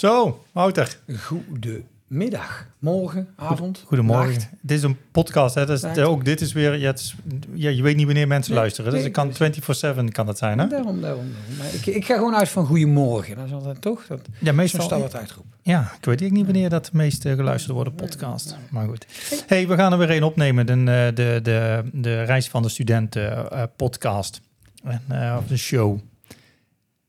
Zo, Wouter. Goedemiddag, morgen, avond. Goedemorgen. nacht. Dit is een podcast. Hè? Dus ook dit is weer. Ja, het is- ja, je weet niet wanneer mensen Nee, luisteren. Dus nee, het kan dus- 24/7 kan dat zijn, hè? Daarom, daarom. daarom. Maar ik, ik ga gewoon uit van goedemorgen. Dat is altijd toch? Dat Ja, meestal. standaard uitroep. Ja, ik weet niet wanneer dat het meest geluisterd wordt, podcast. Maar goed. Hey, we gaan er weer een opnemen. De, eh, de, de, de Reis van de Studenten eh, podcast. En, eh, of de show.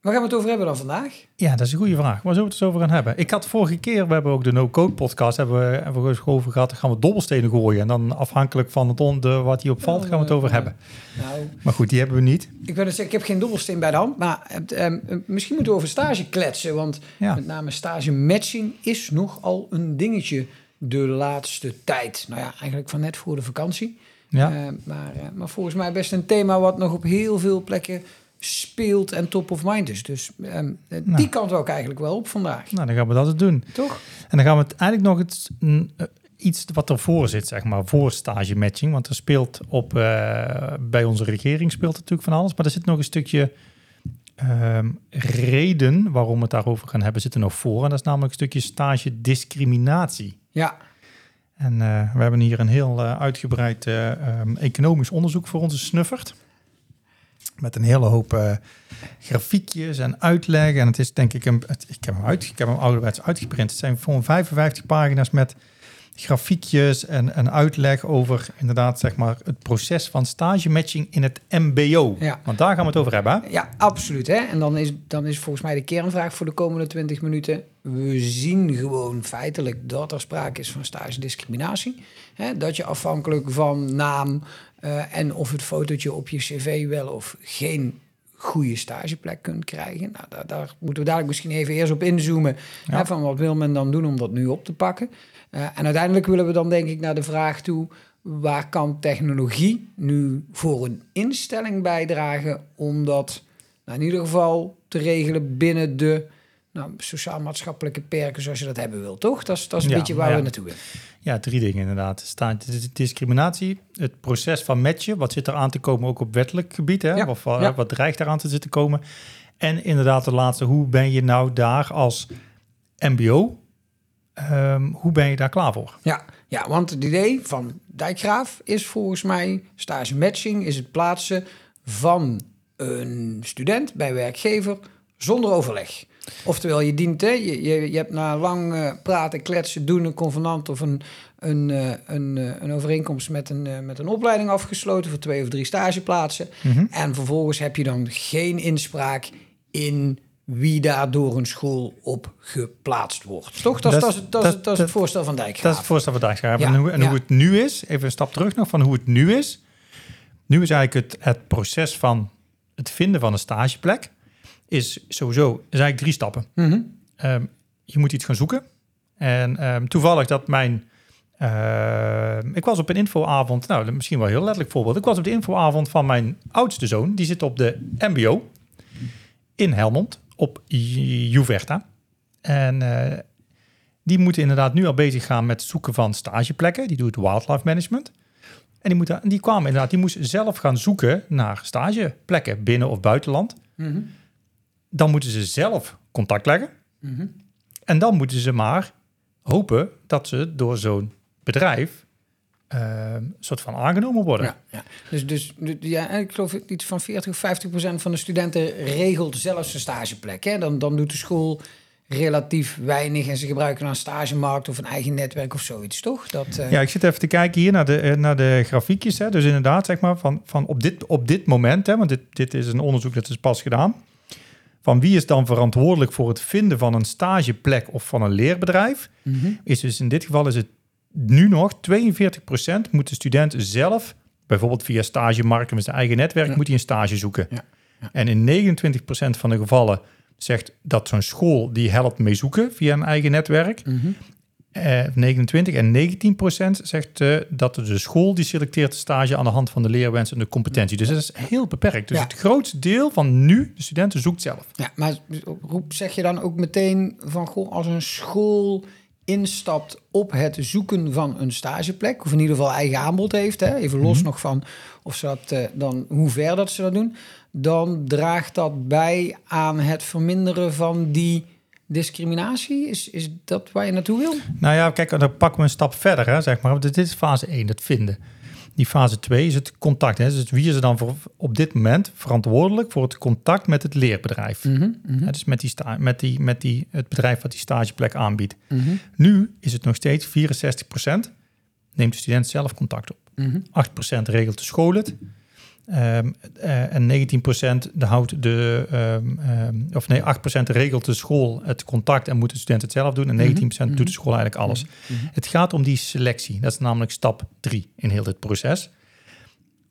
Waar gaan we het over hebben dan vandaag? Ja, dat is een goede vraag. Waar zullen we het eens over gaan hebben? Ik had vorige keer, we hebben ook de no-code podcast, hebben we, hebben we eens over gehad, dan gaan we dobbelstenen gooien. En dan afhankelijk van het onder, wat hier opvalt, gaan we het over hebben. Nou, Maar goed, die hebben we niet. ik wil zeggen, ik heb geen dobbelsteen bij de hand. Maar ehm, eh, misschien moeten we over stage kletsen. Want Ja. met name stage matching is nogal een dingetje de laatste tijd. Nou ja, eigenlijk van net voor de vakantie. Ja. Eh, maar, eh, maar volgens mij best een thema wat nog op heel veel plekken speelt en top of mind is. Dus ehm, eh, Nou. die kant ook eigenlijk wel op vandaag. Nou, dan gaan we dat doen. Toch? En dan gaan we het eigenlijk nog iets, mm, eh, iets wat ervoor zit, zeg maar, voor stage matching. Want er speelt op, eh, bij onze regering speelt natuurlijk van alles. Maar er zit nog een stukje ehm, reden waarom we het daarover gaan hebben, zit er nog voor. En dat is namelijk een stukje stage discriminatie. Ja, En we hebben hier een heel uitgebreid eh, ehm, economisch onderzoek voor onze snuffert. Met een hele hoop eh, grafiekjes en uitleg. En het is denk ik een. Het, ik, heb hem uit, ik heb hem ouderwets uitgeprint. Het zijn gewoon 55 pagina's met grafiekjes en, en uitleg over inderdaad zeg maar het proces van stage matching in het MBO. Ja. Want daar gaan we het over hebben. Hè? ja absoluut. Hè? En dan is, dan is volgens mij de kernvraag voor de komende 20 minuten. We zien gewoon feitelijk dat er sprake is van stage discriminatie. Hè? Dat je afhankelijk van naam eh, en of het fotootje op je cv wel of geen goede stageplek kunt krijgen. Nou, daar, daar moeten we dadelijk misschien even eerst op inzoomen. Ja. Hè, van wat wil men dan doen om dat nu op te pakken. Eh, en uiteindelijk willen we dan denk ik naar de vraag toe... waar kan technologie nu voor een instelling bijdragen... om dat nou, in ieder geval te regelen binnen de nou, sociaal-maatschappelijke perken... zoals je dat hebben wil, toch? Dat is, dat is een Ja, beetje waar ja. we naartoe willen. Ja, drie dingen inderdaad. Sta- dis- discriminatie, het proces van matchen, wat zit er aan te komen ook op wettelijk gebied, hè? Ja, Of ja. wat dreigt eraan te zitten komen. En inderdaad de laatste, hoe ben je nou daar als MBO, ehm, hoe ben je daar klaar voor? Ja, ja, want het idee van Dijkgraaf is volgens mij... stage matching is het plaatsen van een student bij werkgever zonder overleg. Oftewel, je dient, hè, je, je, je hebt na lang eh, praten, kletsen, doen een convenant of een, een, eh, een, eh, een overeenkomst met een, met een opleiding afgesloten voor twee of drie stageplaatsen. Mhm. En vervolgens heb je dan geen inspraak in wie daar door een school op geplaatst wordt. Toch? Dat, is- Dat dat, dat, is- het voorstel van Dijkgraaf. Dat is het voorstel van Dijkgraaf. Ja, en hoe, en ja. hoe het nu is, even een stap terug nog van hoe het nu is. Nu is eigenlijk het, het proces van het vinden van een stageplek, is sowieso, is eigenlijk drie stappen. Mhm. Ehm, je moet iets gaan zoeken. En ehm, toevallig dat mijn... ehm, ik was op een infoavond, nou misschien wel een heel letterlijk voorbeeld. Ik was op de infoavond van mijn oudste zoon. Die zit op de mbo in Helmond op Ju- Juverta. En eh, die moeten inderdaad nu al bezig gaan met het zoeken van stageplekken. Die doet wildlife management. En die, moeten, die kwamen inderdaad, die moest zelf gaan zoeken naar stageplekken binnen of buitenland. Mhm. Dan moeten ze zelf contact leggen. Mhm. En dan moeten ze maar hopen dat ze door zo'n bedrijf ehm, soort van aangenomen worden. Ja, ja. Dus, dus dus, ja, ik geloof iets van 40 of 50 procent van de studenten regelt zelf zijn stageplek. Hè? Dan, dan doet de school relatief weinig en ze gebruiken een stagemarkt of een eigen netwerk of zoiets, toch? Dat, eh, Ja, ik zit even te kijken hier naar de, eh, naar de grafiekjes. Hè. Dus inderdaad, zeg maar, van, van op, dit, op dit moment, hè, want dit, dit is een onderzoek dat is pas gedaan. Van wie is dan verantwoordelijk voor het vinden van een stageplek of van een leerbedrijf? mhm. Is dus in dit geval is het nu nog 42% moet de student zelf, bijvoorbeeld via stagemarkt met zijn eigen netwerk, Ja. moet hij een stage zoeken. Ja, ja. En in 29% van de gevallen zegt dat zo'n school die helpt mee zoeken via een eigen netwerk. Mhm. Eh, 29 en 19 procent zegt eh, dat de school die selecteert de stage aan de hand van de leerwens en de competentie. Dus dat is heel beperkt. Dus Ja. het grootste deel van nu, de studenten zoekt zelf. Ja, maar roep, zeg je dan ook meteen van, goh, als een school instapt op het zoeken van een stageplek, of in ieder geval eigen aanbod heeft, hè, even los Mhm. nog van of ze dat eh, dan hoe ver dat ze dat doen, dan draagt dat bij aan het verminderen van die discriminatie? Is, is dat waar je naartoe wil? Nou ja, kijk, dan pakken we een stap verder, hè, zeg maar. Dit is fase 1, het vinden. Die fase 2 is het contact. Hè. Dus wie is er dan voor, op dit moment verantwoordelijk voor het contact met het leerbedrijf? Mhm, mhm, Hè, dus met, die met, die, met die, het bedrijf wat die stageplek aanbiedt. mhm, Nu is het nog steeds 64% neemt de student zelf contact op. mhm. 8% regelt de school het. Ehm, eh, en 19% de houdt de, ehm, ehm, of nee, 8% regelt de school het contact en moet de student het zelf doen. En 19% doet de school eigenlijk alles. Mhm. Het gaat om die selectie. Dat is namelijk stap 3 in heel dit proces.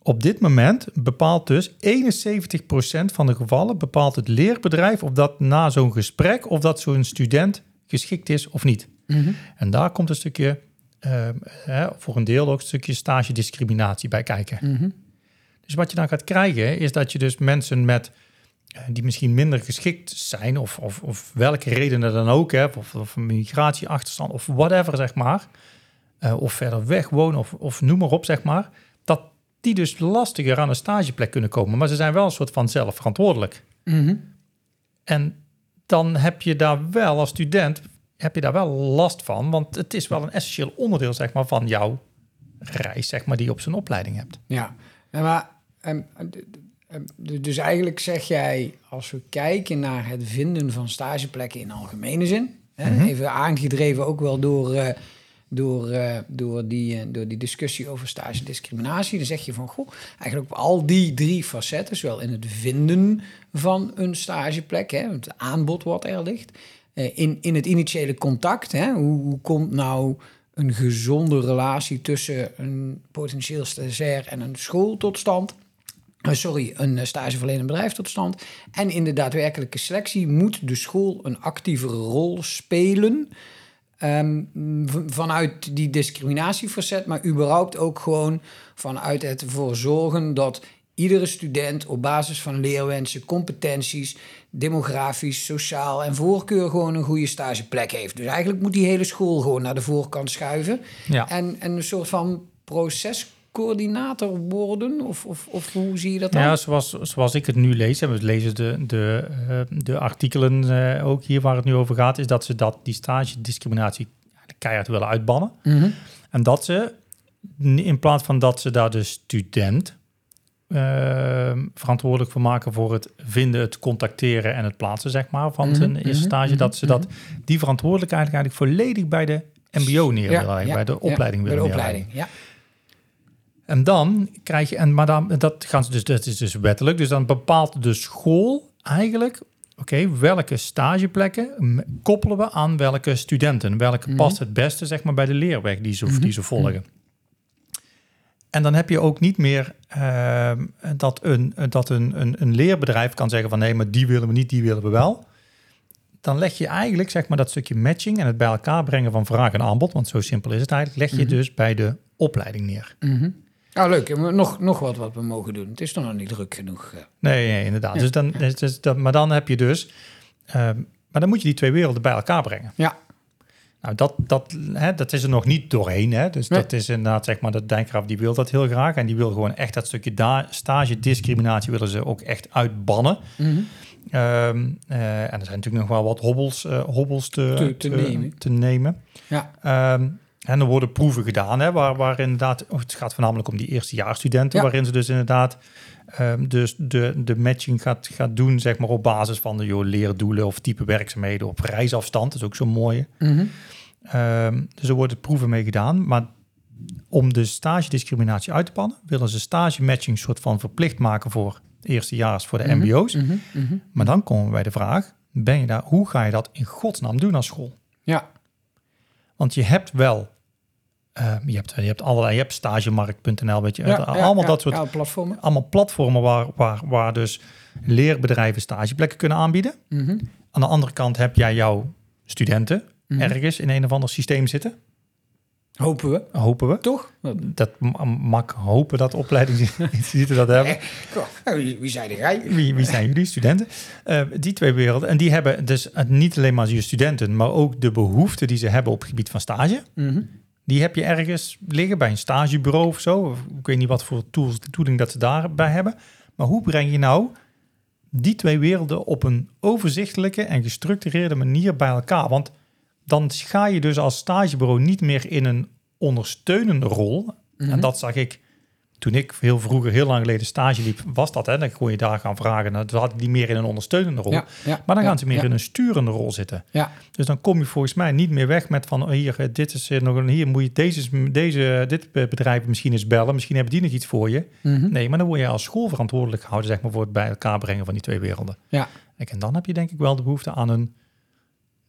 Op dit moment bepaalt dus 71% van de gevallen bepaalt het leerbedrijf of dat na zo'n gesprek of dat zo'n student geschikt is of niet. Mhm. En daar komt een stukje, hè, voor een deel ook een stukje stage discriminatie bij kijken. Dus wat je dan gaat krijgen, is dat je dus mensen met eh, die misschien minder geschikt zijn, of, of, of welke redenen dan ook, hè, of, of een migratieachterstand, of whatever, zeg maar, eh, of verder weg wonen, of, of noem maar op, zeg maar, dat die dus lastiger aan een stageplek kunnen komen. Maar ze zijn wel een soort van zelf verantwoordelijk. Mhm. En dan heb je daar wel als student, heb je daar wel last van, want het is wel een essentieel onderdeel, zeg maar, van jouw reis, zeg maar, die je op zijn opleiding hebt. Ja, Ja, maar ehm, ehm, d- dus eigenlijk zeg jij, als we kijken naar het vinden van stageplekken in algemene zin, hè, Mhm. even aangedreven ook wel door, eh, door, eh, door, die, eh, door die discussie over stage discriminatie, dan zeg je van, goh, eigenlijk op al die drie facetten, zowel in het vinden van een stageplek, hè, het aanbod wat er ligt, in, in het initiële contact, hè, hoe, hoe komt nou een gezonde relatie tussen een potentieel stagiair en een school tot stand. Eh, sorry, een eh, stageverlenend bedrijf tot stand. En in de daadwerkelijke selectie moet de school een actievere rol spelen. ehm, vanuit die discriminatiefacet, maar überhaupt ook gewoon vanuit het ervoor zorgen dat iedere student op basis van leerwensen, competenties, demografisch, sociaal en voorkeur gewoon een goede stageplek heeft. Dus eigenlijk moet die hele school gewoon naar de voorkant schuiven. Ja. En, en een soort van procescoördinator worden? Of, of, of hoe zie je dat dan? Ja, zoals, zoals ik het nu lees, en we lezen de, de, eh, de artikelen eh, ook hier waar het nu over gaat, is dat ze dat, die stage discriminatie keihard willen uitbannen. Mhm. En dat ze, in plaats van dat ze daar de student eh, verantwoordelijk voor maken voor het vinden, het contacteren en het plaatsen, zeg maar, van Mhm, zijn mhm, eerste stage, mhm, dat ze dat, die verantwoordelijkheid eigenlijk volledig bij de MBO neer willen leggen, bij de opleiding bij de willen opleiding, ja. En dan krijg je, en maar dan, dat gaan ze dus, dat is dus wettelijk, dus dan bepaalt de school eigenlijk, oké, welke stageplekken koppelen we aan welke studenten, welke Mhm. past het beste, zeg maar, bij de leerweg die ze, Mhm. die ze volgen. En dan heb je ook niet meer ehm, dat, een, dat een, een, een leerbedrijf kan zeggen van nee, maar die willen we niet, die willen we wel. Dan leg je eigenlijk zeg maar dat stukje matching en het bij elkaar brengen van vraag en aanbod, want zo simpel is het eigenlijk, leg je Mhm. dus bij de opleiding neer. Mhm. Nou, leuk. En we- Nog, nog wat wat we mogen doen. Het is toch nog niet druk genoeg. eh. Nee, nee inderdaad. Dus dan, dus, dus dat, maar dan heb je dus, ehm, maar dan moet je die twee werelden bij elkaar brengen. Ja. Nou, dat, dat, hè, dat is er nog niet doorheen. Hè? Dus Nee. dat is inderdaad, zeg maar, de Dijkgraaf die wil dat heel graag. En die wil gewoon echt dat stukje da- stage discriminatie willen ze ook echt uitbannen. Mhm. Ehm, eh, en er zijn natuurlijk nog wel wat hobbels, eh, hobbels te, Te- te nemen. te nemen. Ja. Ehm, en er worden proeven gedaan, hè, waar, waar inderdaad, oh, het gaat voornamelijk om die eerstejaarsstudenten, Ja. waarin ze dus inderdaad ehm, dus de, de matching gaat, gaat doen, zeg maar, op basis van de joh, leerdoelen of type werkzaamheden op reisafstand. Dat is ook zo'n mooie. Mhm. Ehm, dus er worden proeven mee gedaan, maar om de stagediscriminatie uit te pannen, willen ze stage matching soort van verplicht maken voor eerstejaars, voor de Mhm. MBO's. Mhm. Mhm. Maar dan komen we bij de vraag: ben je daar, hoe ga je dat in godsnaam doen als school? Ja. Want je hebt wel, eh, je, hebt, je hebt allerlei, je hebt stagemarkt.nl, weet je, Ja, allemaal ja, dat soort, ja, platformen. allemaal platformen waar, waar, waar dus leerbedrijven stageplekken kunnen aanbieden. Mhm. Aan de andere kant heb jij jouw studenten Mhm. ergens in een of ander systeem zitten, Hopen we. hopen we. Toch? Dat ma- mag hopen dat opleidingsinstituten dat hebben. Eh, nou, wie, wie zei jij? Wie, wie zijn jullie, studenten? Eh, die twee werelden. En die hebben dus het niet alleen maar je studenten, maar ook de behoeften die ze hebben op het gebied van stage. Mhm. Die heb je ergens liggen bij een stagebureau of zo. Ik weet niet wat voor tools, tooling dat ze daarbij hebben. Maar hoe breng je nou die twee werelden op een overzichtelijke en gestructureerde manier bij elkaar. Want dan ga je dus als stagebureau niet meer in een ondersteunende rol. Mhm. En dat zag ik toen ik heel vroeger, heel lang geleden stage liep, was dat. Hè? Dan kon je daar gaan vragen. Nou, Dan had die meer in een ondersteunende rol. Ja, ja, maar dan ja, gaan ze meer in een sturende rol zitten. Ja, Dus dan kom je volgens mij niet meer weg met van oh, hier, eh, dit is eh, nog een, hier moet je deze, deze, dit bedrijf misschien eens bellen. Misschien hebben die nog iets voor je. Mhm. Nee, maar dan word je als school verantwoordelijk gehouden, zeg maar, voor het bij elkaar brengen van die twee werelden. ja. En dan heb je denk ik wel de behoefte aan een,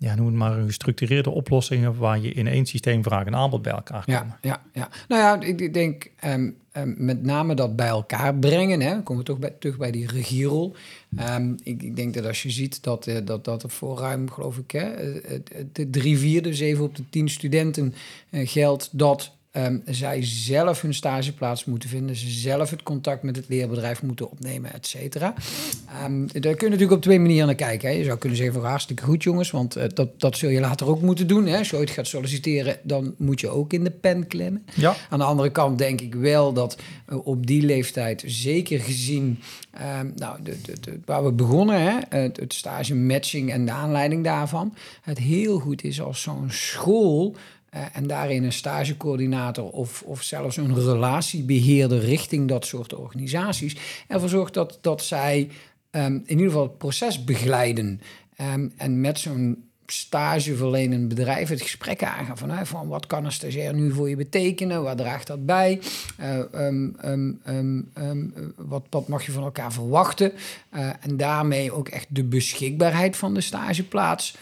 ja, noem het maar een gestructureerde oplossing waar je in één systeem vraag en aanbod bij elkaar komen. Ja, ja, ja. Nou ja, ik, ik denk ehm, ehm, met name dat bij elkaar brengen. Hè, dan komen we toch bij, terug bij die regierol. Ehm, ik, ik denk dat als je ziet dat, eh, dat, dat er voor ruim, geloof ik, hè, eh, de drie vierde, zeven op de tien studenten eh, geldt dat ehm, zij zelf hun stageplaats moeten vinden. Ze zelf het contact met het leerbedrijf moeten opnemen, et cetera. Ehm, daar kun je natuurlijk op twee manieren naar kijken. Hè. Je zou kunnen zeggen van hartstikke goed jongens, want eh, dat, dat zul je later ook moeten doen. Hè. Als je ooit gaat solliciteren, dan moet je ook in de pen klemmen. Ja, Aan de andere kant denk ik wel dat eh, op die leeftijd, zeker gezien ehm, nou, de, de, de- waar we begonnen, hè, het, het stage matching en de aanleiding daarvan, het heel goed is als zo'n school eh, en daarin een stagecoördinator of, of zelfs een relatiebeheerder richting dat soort organisaties ervoor zorgt dat, dat zij ehm, in ieder geval het proces begeleiden. Ehm, en met zo'n stageverlenend bedrijf het gesprek aangaan van, van wat kan een stagiair nu voor je betekenen, waar draagt dat bij, Eh, ehm, wat, wat mag je van elkaar verwachten Eh, en daarmee ook echt de beschikbaarheid van de stageplaats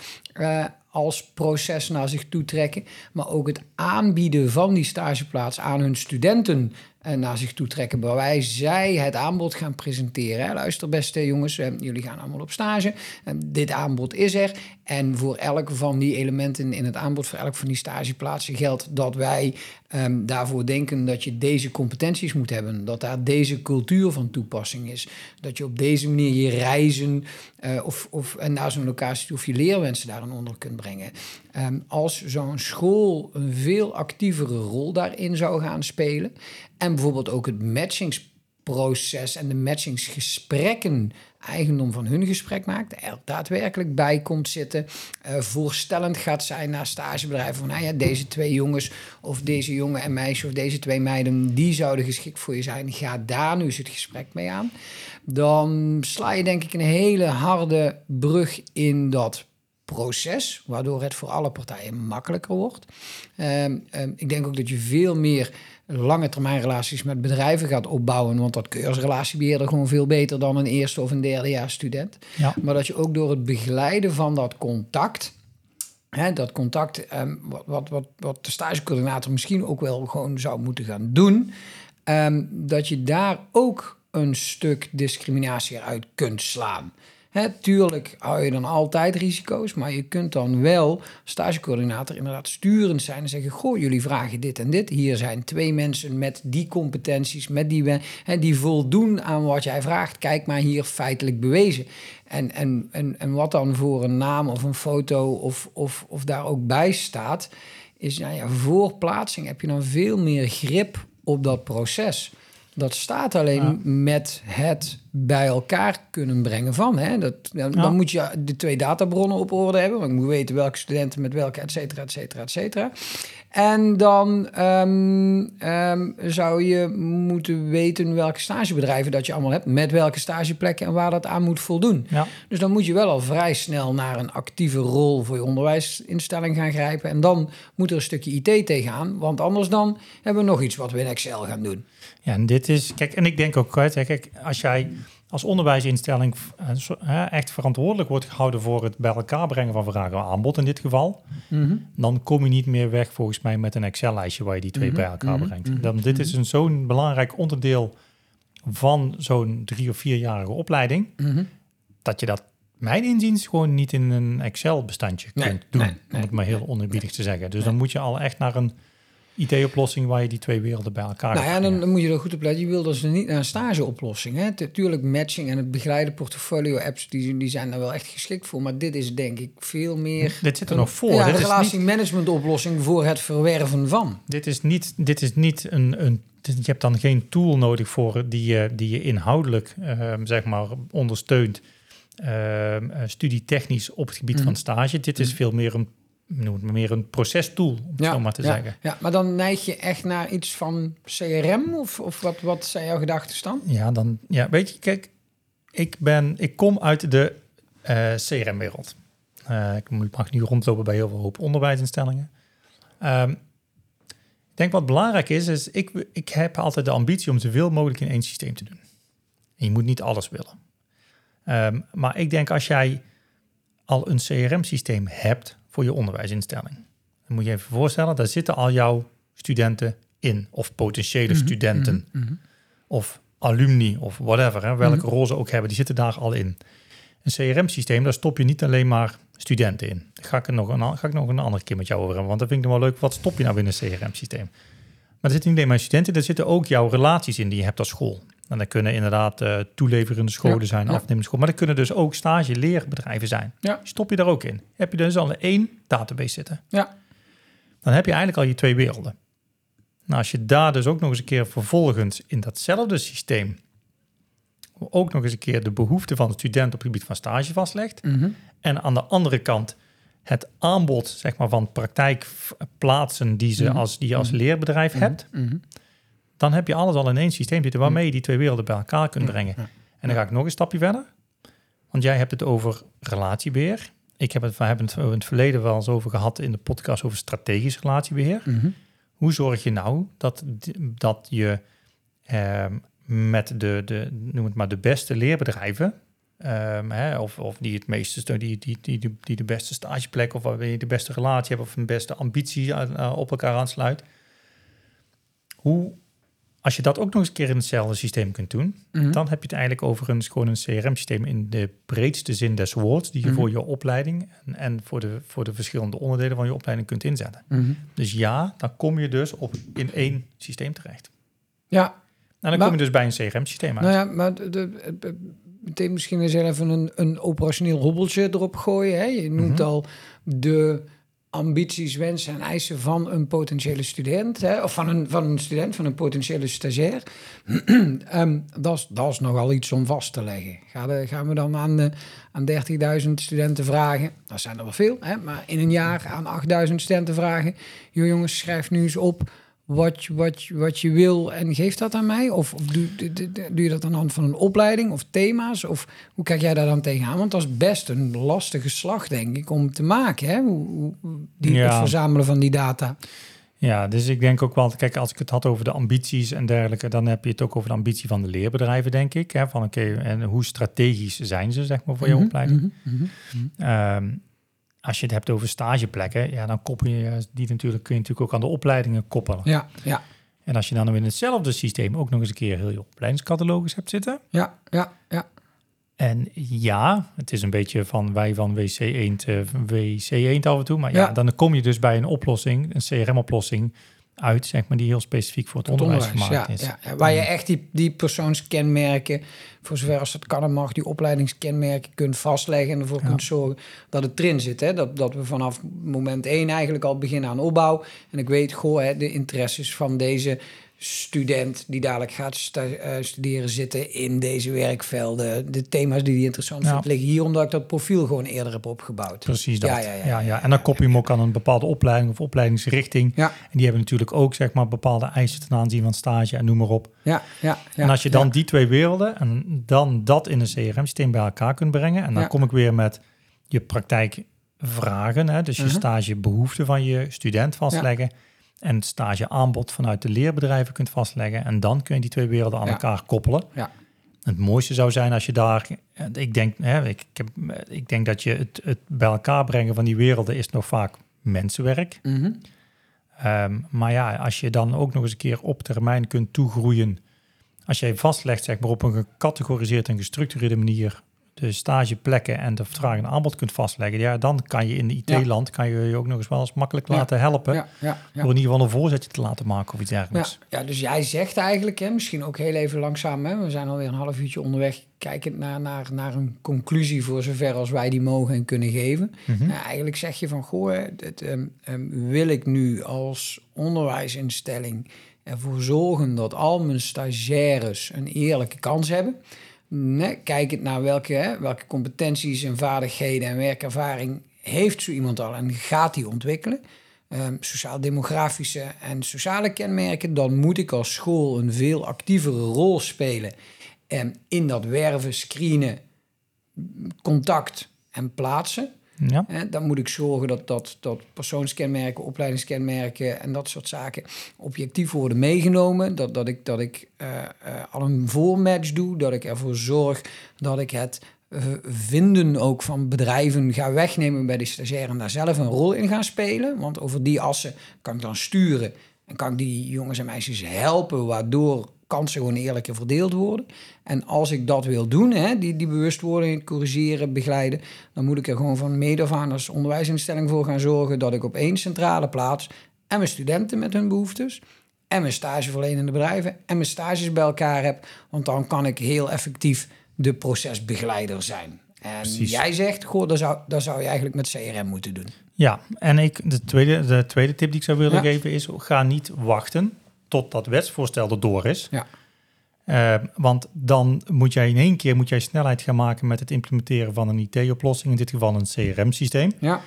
als proces naar zich toe trekken, maar ook het aanbieden van die stageplaats aan hun studenten naar zich toe trekken, waarbij zij het aanbod gaan presenteren. Luister, beste jongens, eh, jullie gaan allemaal op stage. Eh, dit aanbod is er. En voor elk van die elementen in het aanbod, voor elk van die stageplaatsen, geldt dat wij ehm, daarvoor denken dat je deze competenties moet hebben. Dat daar deze cultuur van toepassing is. Dat je op deze manier je reizen eh, of, of, naar zo'n locatie of je leerwensen daarin onder kunt brengen. Ehm, als zo'n school een veel actievere rol daarin zou gaan spelen. En bijvoorbeeld ook het matchingsproces en de matchingsgesprekken eigendom van hun gesprek maakt, er daadwerkelijk bij komt zitten, eh, voorstellend gaat zijn naar stagebedrijven van, nou ja, deze twee jongens of deze jongen en meisje of deze twee meiden, die zouden geschikt voor je zijn, ga daar nu eens het gesprek mee aan. Dan sla je denk ik een hele harde brug in dat proces, waardoor het voor alle partijen makkelijker wordt. Ehm, ehm, ik denk ook dat je veel meer lange termijn relaties met bedrijven gaat opbouwen, want dat kun je als relatiebeheerder gewoon veel beter dan een eerste of een derdejaars student. ja. Maar dat je ook door het begeleiden van dat contact, hè, dat contact, ehm, wat, wat, wat, wat de stagecoördinator misschien ook wel gewoon zou moeten gaan doen, dat je daar ook een stuk discriminatie eruit kunt slaan. Hè, tuurlijk hou je dan altijd risico's, maar je kunt dan wel stagecoördinator inderdaad sturend zijn en zeggen: Goh, jullie vragen dit en dit. Hier zijn twee mensen met die competenties, met die, hè, die voldoen aan wat jij vraagt. Kijk maar hier feitelijk bewezen. En, en, en, en wat dan voor een naam of een foto of, of, of daar ook bij staat, is nou ja, voor plaatsing heb je dan veel meer grip op dat proces. Dat staat alleen Ja. met het bij elkaar kunnen brengen van. Hè? Dat, dan, Ja. dan moet je de twee databronnen op orde hebben. Want je moet weten welke studenten met welke, et cetera, et cetera, et cetera. En dan ehm, ehm, zou je moeten weten welke stagebedrijven dat je allemaal hebt. Met welke stageplekken en waar dat aan moet voldoen. ja. Dus dan moet je wel al vrij snel naar een actieve rol voor je onderwijsinstelling gaan grijpen. En dan moet er een stukje IT tegenaan. Want anders dan hebben we nog iets wat we in Excel gaan doen. Ja, en dit is, kijk, en ik denk ook, kijk, als jij als onderwijsinstelling eh, echt verantwoordelijk wordt gehouden voor het bij elkaar brengen van vraag en aanbod in dit geval, dan kom je niet meer weg volgens mij met een Excel-lijstje waar je die twee Mhm, bij elkaar mhm, brengt. mhm, Dan, dit is een zo'n belangrijk onderdeel van zo'n drie of vierjarige opleiding, Mhm. dat je dat, mijn inziens, gewoon niet in een Excel-bestandje Nee, kunt doen, nee, om het maar heel nee, oneerbiedig te zeggen. Dus nee. dan moet je al echt naar een IT-oplossing waar je die twee werelden bij elkaar Nou ja, dan, moet je er goed op letten. Je wil dus niet naar een stageoplossing. Hè. Natuurlijk, matching en het begeleiden portfolio-apps, die, die zijn daar wel echt geschikt voor. Maar dit is denk ik veel meer... Dit zit er een- nog voor. Ja, dit, een is niet, relatiemanagement oplossing voor het verwerven van. dit is niet, dit is niet een, een, je hebt dan geen tool nodig voor die je, die je inhoudelijk ehm, zeg maar ondersteunt. ehm, eh, studietechnisch op het gebied Mhm. van stage. Dit is Mhm. veel meer een, noem het maar meer een procestool, om het zo maar te ja, zeggen. Ja, maar dan neig je echt naar iets van CRM of, of wat, wat zijn jouw gedachtestand? Ja, dan, ja, weet je, kijk, ik, ben, ik kom uit de eh, CRM-wereld. Eh, ik moet- mag nu rondlopen bij heel veel hoop onderwijsinstellingen. Ehm, ik denk wat belangrijk is, is ik, ik heb altijd de ambitie om zoveel mogelijk in één systeem te doen. En je moet niet alles willen. Ehm, maar ik denk als jij al een CRM-systeem hebt voor je onderwijsinstelling, dan moet je even voorstellen, daar zitten al jouw studenten in, of potentiële Mhm, studenten mhm, mhm. of alumni of whatever, hè, welke rol ze ook hebben, die zitten daar al in. Een CRM-systeem, daar stop je niet alleen maar studenten in. Daar ga ik, er nog een, ga ik nog een andere keer met jou over hebben, want dat vind ik nog wel leuk. Wat stop je nou in een CRM-systeem? Maar er zitten niet alleen maar studenten, er zitten ook jouw relaties in die je hebt als school. En dat kunnen inderdaad eh, toeleverende scholen Ja, zijn, ja. afnemende scholen, maar dat kunnen dus ook stage-leerbedrijven zijn. Ja. Stop je daar ook in. Heb je dus al één database zitten. Ja. Dan heb je eigenlijk al je twee werelden. Nou, als je daar dus ook nog eens een keer vervolgens in datzelfde systeem ook nog eens een keer de behoeften van de student op het gebied van stage vastlegt. Mhm. En aan de andere kant het aanbod zeg maar, van praktijkplaatsen die, ze Mhm. als, die je als Mhm. leerbedrijf hebt. Dan heb je alles al in één systeem zitten waarmee je die twee werelden bij elkaar kunt brengen. En dan ga ik nog een stapje verder. Want jij hebt het over relatiebeheer. Ik heb het, we hebben het in het verleden wel eens over gehad in de podcast over strategisch relatiebeheer. Mhm. Hoe zorg je nou dat, dat je ehm, met de, de, noem het maar, de beste leerbedrijven, ehm, hè, of, of die het meeste die, die, die, die de beste stageplek of waar je de beste relatie hebt of een beste ambitie eh, eh, op elkaar aansluit. Hoe, als je dat ook nog eens een keer in hetzelfde systeem kunt doen, Mhm. dan heb je het eigenlijk over een, gewoon een CRM-systeem in de breedste zin des woords, die je Mhm. voor je opleiding en, en voor, de, voor de verschillende onderdelen van je opleiding kunt inzetten. Mhm. Dus ja, dan kom je dus op in één systeem terecht. Ja, En dan Maar- kom je dus bij een CRM-systeem uit. nou ja, maar de, de- de- meteen misschien eens even een, een operationeel hobbeltje erop gooien. Hè? Je noemt al de ambities, wensen en eisen van een potentiële student. Hè? Of van een, van een student, van een potentiële stagiair. Ehm, dat, is, nogal iets om vast te leggen. Gaan, we- gaan we dan aan, de, aan 30.000 studenten vragen? Dat zijn er wel veel, hè? maar in een jaar aan 8.000 studenten vragen. Joh jongens, schrijf nu eens op wat, je- wat, wat je wil en geef dat aan mij? Of, of doe, doe, doe- doe je dat aan de hand van een opleiding of thema's? Of hoe kijk jij daar dan tegenaan? Want dat is best een lastige slag, denk ik, om te maken. Hè? Hoe, die, Ja. Het verzamelen van die data. Ja, dus ik denk ook wel, kijk, als ik het had over de ambities en dergelijke, dan heb je het ook over de ambitie van de leerbedrijven, denk ik. Hè? Van oké, en hoe strategisch zijn ze, zeg maar, voor je Mhm, opleiding? mhm, mhm. Ehm, als je het hebt over stageplekken, ja, dan koppel je die natuurlijk, kun je natuurlijk ook aan de opleidingen koppelen. Ja, ja, En als je dan in hetzelfde systeem ook nog eens een keer heel je opleidingscatalogus hebt zitten. ja, ja, ja. En ja, het is een beetje van wij van WC 1 te WC 1 af en toe. Maar ja, Ja. dan kom je dus bij een oplossing, een CRM-oplossing uit, zeg maar, die heel specifiek voor het, Het onderwijs, onderwijs, gemaakt ja, is. ja. Waar je echt die, die persoonskenmerken, voor zover als dat kan en mag, die opleidingskenmerken kunt vastleggen en ervoor Ja. kunt zorgen dat het erin zit. Hè? Dat, dat we vanaf moment één eigenlijk al beginnen aan opbouw. En ik weet, goh, hè, de interesses van deze student die dadelijk gaat eh, studeren zitten in deze werkvelden. De thema's die hij interessant vindt liggen hier, omdat ik dat profiel gewoon eerder heb opgebouwd. Precies dat. Ja, Ja, ja, ja, En dan koppel je hem ook aan een bepaalde opleiding of opleidingsrichting. Ja, En die hebben natuurlijk ook zeg maar, bepaalde eisen ten aanzien van stage en noem maar op. ja, ja. ja en als je dan die twee werelden en dan dat in een CRM-systeem bij elkaar kunt brengen. En dan kom ik weer met je praktijkvragen. Hè, dus je Mhm. stagebehoeften van je student vastleggen. En het stageaanbod vanuit de leerbedrijven kunt vastleggen. En dan kun je die twee werelden aan Ja. elkaar koppelen. Ja. Het mooiste zou zijn als je daar, ik denk, hè, ik, ik, heb, ik denk dat je het, het bij elkaar brengen van die werelden is nog vaak mensenwerk. Mhm. Ehm, maar ja, als je dan ook nog eens een keer op termijn kunt toegroeien. Als jij vastlegt, zeg maar op een gecategoriseerde en gestructureerde manier de stageplekken en de vraag en aanbod kunt vastleggen, ja, dan kan je in de IT-land kan je je ook nog eens wel eens makkelijk laten helpen. Ja, ja, ja. Door in ieder geval een voorzetje te laten maken of iets dergelijks. ja, dus jij zegt eigenlijk, hè, misschien ook heel even langzaam, hè, we zijn alweer een half uurtje onderweg, kijkend naar, naar, naar een conclusie voor zover als wij die mogen en kunnen geven. Mhm. Nou, eigenlijk zeg je van, goh, dit, ehm, ehm, wil ik nu als onderwijsinstelling ervoor zorgen dat al mijn stagiaires een eerlijke kans hebben. Nee, kijkend naar welke, hè, welke competenties en vaardigheden en werkervaring heeft zo iemand al en gaat die ontwikkelen. Um, sociaal-demografische en sociale kenmerken, dan moet ik als school een veel actievere rol spelen um, in dat werven, screenen, contact en plaatsen. Ja. dan moet ik zorgen dat, dat, dat persoonskenmerken, opleidingskenmerken en dat soort zaken objectief worden meegenomen. Dat, dat ik, dat ik uh, uh, al een voormatch doe, dat ik ervoor zorg dat ik het uh, vinden ook van bedrijven ga wegnemen bij de stagiair en daar zelf een rol in gaan spelen. Want over die assen kan ik dan sturen en kan ik die jongens en meisjes helpen, waardoor kansen gewoon eerlijker verdeeld worden. En als ik dat wil doen, hè, die, die bewustwording corrigeren, begeleiden, dan moet ik er gewoon van mede af aan als onderwijsinstelling voor gaan zorgen dat ik op één centrale plaats en mijn studenten met hun behoeftes en mijn stageverlenende bedrijven en mijn stages bij elkaar heb. Want dan kan ik heel effectief de procesbegeleider zijn. En jij zegt, goh, dat zou, dat zou je eigenlijk met CRM moeten doen. Ja, en ik, de, tweede, de tweede tip die ik zou willen geven is, ga niet wachten tot dat wetsvoorstel erdoor is. Ja. Uh, want dan moet jij in één keer moet jij snelheid gaan maken met het implementeren van een IT-oplossing, in dit geval een CRM-systeem. Ja.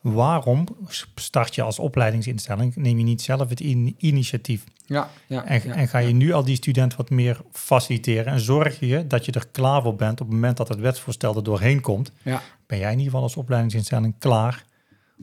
Waarom start je als opleidingsinstelling? Neem je niet zelf het initiatief? Ja, ja, en, ja, en ga je nu al die student wat meer faciliteren en zorg je dat je er klaar voor bent op het moment dat het wetsvoorstel er doorheen komt? Ja. Ben jij in ieder geval als opleidingsinstelling klaar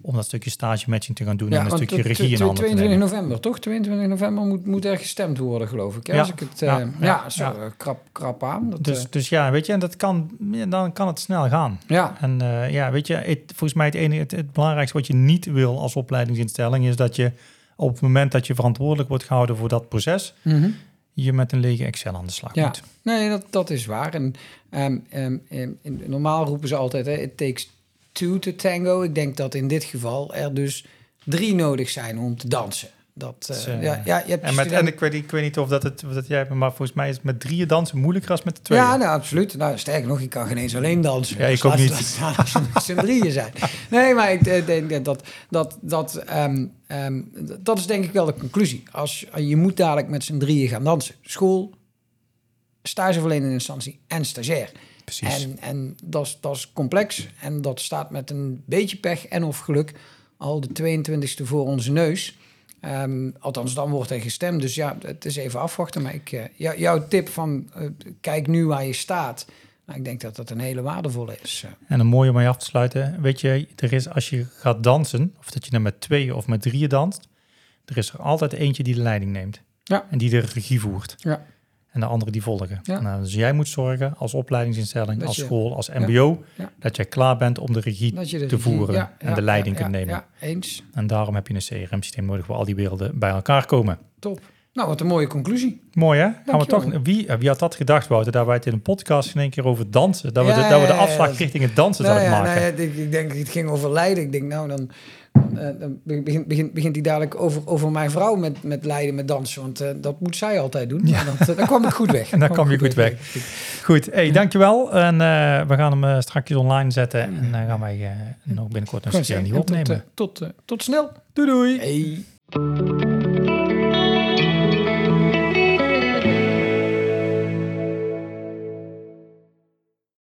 om dat stukje stage matching te gaan doen en een stukje regie in handen 22 november, toch? 22 november moet, moet er gestemd worden, geloof ik. Ja, Als ik het, ja, uh, ja, zo uh, krap, krap aan. Dat, dus, uh, dus ja, weet je, en dat kan, dan kan het snel gaan. Ja. En ja, weet je, het, volgens mij het, ene, het, het, belangrijkste wat je niet wil als opleidingsinstelling is dat je op het moment dat je verantwoordelijk wordt gehouden voor dat proces, mm -hmm. je met een lege Excel aan de slag ja. moet. Nee, dat, dat is waar. En um, um, um, normaal roepen ze altijd, hè, it takes two to tango. Ik denk dat in dit geval er dus drie nodig zijn om te dansen. Dat, uh, ja, ja, je hebt en, met, en ik, weet, ik weet niet of dat het dat jij maar volgens mij is het met drieën dansen moeilijker als met de twee. Ja, nou, absoluut. Nou, sterker nog, je kan geen eens alleen dansen. Ja, ik dus ook niet. Als z'n drieën zijn. Nee, maar ik denk dat dat, dat, um, um, dat is denk ik wel de conclusie. Als, je moet dadelijk met z'n drieën gaan dansen. School, stageverlenende instantie en stagiair. Precies. En, en dat, is, dat is complex en dat staat met een beetje pech en of geluk al de 22e voor onze neus. Um, althans, dan wordt er gestemd. Dus ja, het is even afwachten. Maar ik, uh, jouw tip van uh, kijk nu waar je staat. Nou, ik denk dat dat een hele waardevolle is. Eh. En een mooie om mee af te sluiten. Weet je, er is als je gaat dansen, of dat je dan met twee of met drieën danst, er is er altijd eentje die de leiding neemt. Ja. En die de regie voert. Ja en de anderen die volgen. Nou, dus jij moet zorgen als opleidingsinstelling, als school, als mbo, dat jij klaar bent om de regie te voeren en de leiding kunt nemen. eens. En daarom heb je een CRM-systeem nodig waar al die werelden bij elkaar komen. Top. Nou, wat een mooie conclusie. Mooi hè? Gaan we toch, wie, wie had dat gedacht, Wouter, dat wij het in een podcast in één keer over dansen, dat we, de, dat we de afslag richting het dansen nou, zouden maken? Nou ik, ik denk, het ging over leiden. Ik denk, nou, dan uh, dan begint, begint, begint hij dadelijk over, over mijn vrouw met, met leiden, met dansen. Want uh, dat moet zij altijd doen. Ja. Dat, uh, dan kwam ik goed weg. en dan kwam je goed weg. weg. Goed, hey, dankjewel. En we gaan hem straks online zetten. En dan gaan wij nog binnenkort een stukje opnemen. Tot, tot, tot snel. Doei doei. Hey.